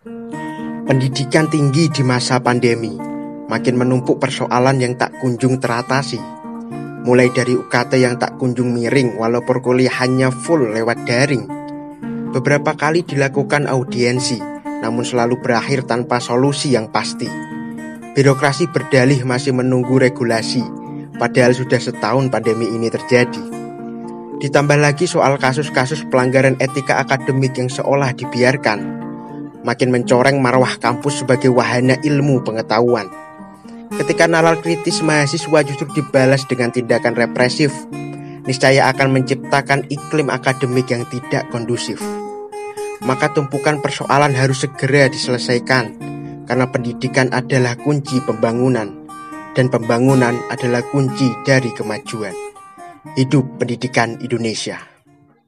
Pendidikan tinggi di masa pandemi makin menumpuk persoalan yang tak kunjung teratasi. Mulai dari UKT yang tak kunjung miring walau perkuliahannya full lewat daring. Beberapa kali dilakukan audiensi, namun selalu berakhir tanpa solusi yang pasti. Birokrasi berdalih masih menunggu regulasi, padahal sudah setahun pandemi ini terjadi. Ditambah lagi soal kasus-kasus pelanggaran etika akademik yang seolah dibiarkan makin mencoreng marwah kampus sebagai wahana ilmu pengetahuan. Ketika nalar kritis mahasiswa justru dibalas dengan tindakan represif, niscaya akan menciptakan iklim akademik yang tidak kondusif. Maka tumpukan persoalan harus segera diselesaikan, karena pendidikan adalah kunci pembangunan, dan pembangunan adalah kunci dari kemajuan. Hidup pendidikan Indonesia.